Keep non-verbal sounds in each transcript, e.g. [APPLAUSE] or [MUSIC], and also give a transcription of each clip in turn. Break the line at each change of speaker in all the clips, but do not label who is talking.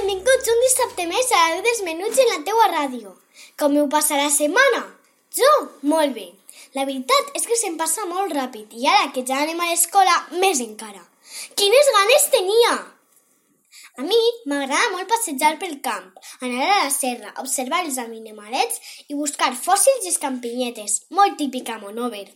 Benvinguts un dissabte més a veu dels menuts en la teua ràdio. Com heu passat la setmana? Jo, molt bé. La veritat és que se'm passa molt ràpid i ara que ja anem a l'escola, més encara. Quines ganes tenia! A mi m'agrada molt passejar pel camp, anar a la serra, observar els animalets i buscar fòssils i escampinyetes, molt típica Monover.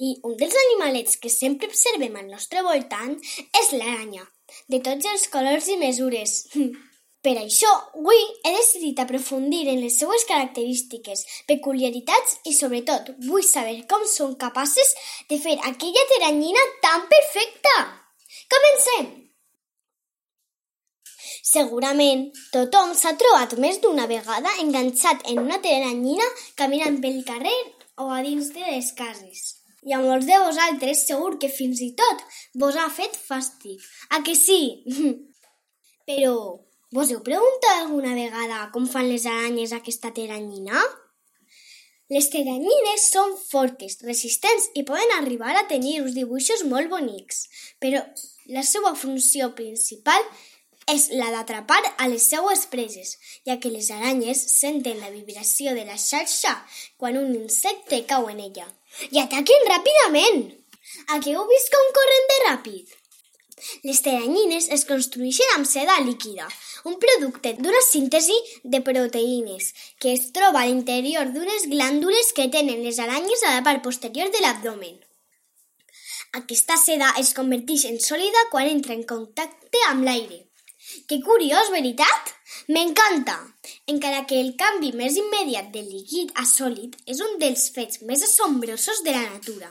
I un dels animalets que sempre observem al nostre voltant és l'aranya, de tots els colors i mesures. [LAUGHS] Per això, avui he decidit aprofundir en les seues característiques, peculiaritats i, sobretot, vull saber com són capaces de fer aquella teranyina tan perfecta. Comencem! Segurament tothom s'ha trobat més d'una vegada enganxat en una teranyina caminant pel carrer o a dins de les cases. I a molts de vosaltres segur que fins i tot vos ha fet fàstic. A que sí? [LAUGHS] Però vos heu preguntat alguna vegada com fan les aranyes aquesta teranyina? Les teranyines són fortes, resistents i poden arribar a tenir uns dibuixos molt bonics, però la seva funció principal és la d'atrapar a les seues preses, ja que les aranyes senten la vibració de la xarxa quan un insecte cau en ella. I ataquen ràpidament! A què heu vist com corren de ràpid? Les teranyines es construeixen amb seda líquida, un producte d'una síntesi de proteïnes que es troba a l'interior d'unes glàndules que tenen les aranyes a la part posterior de l'abdomen. Aquesta seda es converteix en sòlida quan entra en contacte amb l'aire. Que curiós, veritat? M'encanta! Encara que el canvi més immediat del líquid a sòlid és un dels fets més assombrosos de la natura.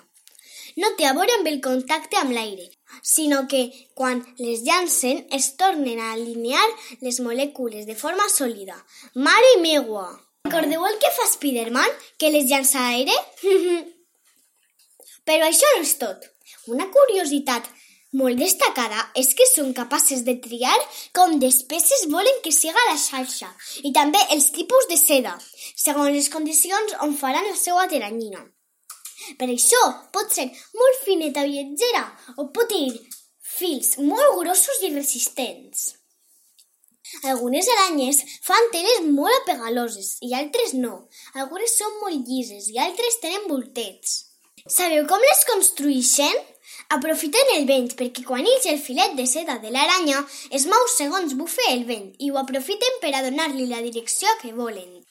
No té a veure amb el contacte amb l'aire, sinó que quan les llancen es tornen a alinear les molècules de forma sòlida. Mare meua! Recordeu el que fa Spiderman, que les llança a l'aire? [LAUGHS] Però això no és tot. Una curiositat molt destacada és que són capaces de triar com d'espècies volen que siga la xarxa i també els tipus de seda, segons les condicions on faran la seva teranyina. Per això pot ser molt fineta viatgera o pot tenir fils molt grossos i resistents. Algunes aranyes fan teles molt apegaloses i altres no. Algunes són molt llises i altres tenen voltets. Sabeu com les construeixen? Aprofiten el vent perquè quan ix el filet de seda de l'aranya es mou segons bufe el vent i ho aprofiten per a donar-li la direcció que volen.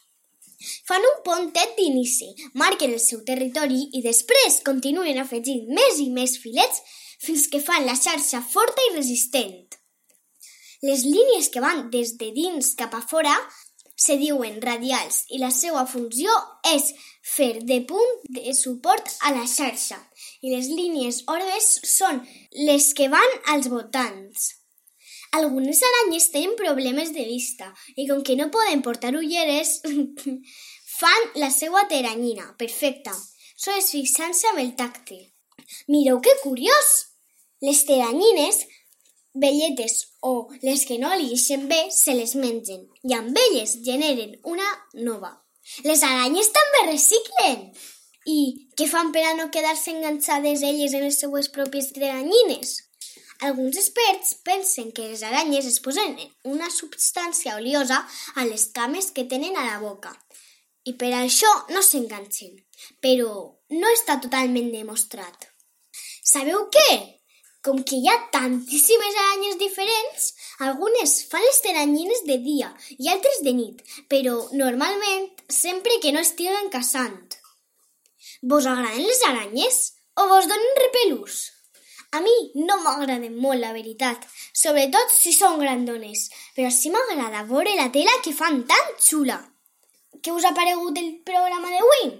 Fan un pontet d'inici, marquen el seu territori i després continuen afegint més i més filets fins que fan la xarxa forta i resistent. Les línies que van des de dins cap a fora se diuen radials i la seva funció és fer de punt de suport a la xarxa i les línies orbes són les que van als voltants. Algunes aranyes tenen problemes de vista i com que no poden portar ulleres [LAUGHS] fan la seva teranyina, perfecta, sols fixant-se amb el tacte. Mireu que curiós! Les teranyines velletes o les que no li ixen bé se les mengen i amb elles generen una nova. Les aranyes també reciclen! I què fan per a no quedar-se enganxades elles en les seues pròpies teranyines? Alguns experts pensen que les aranyes es posen una substància oliosa a les cames que tenen a la boca i per això no s'enganxen, però no està totalment demostrat. Sabeu què? Com que hi ha tantíssimes aranyes diferents, algunes fan les teranyines de dia i altres de nit, però normalment sempre que no estiguen caçant. Vos agraden les aranyes o vos donen repelús? A mi no m'agraden molt, la veritat, sobretot si són grandones, però sí m'agrada veure la tela que fan tan xula. Què us ha paregut el programa d'avui?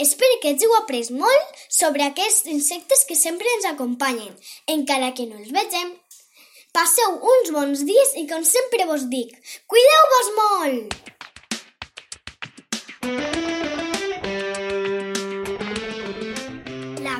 Espero que hàgiu après molt sobre aquests insectes que sempre ens acompanyen, encara que no els vegem. Passeu uns bons dies i com sempre vos dic, cuideu-vos molt!
La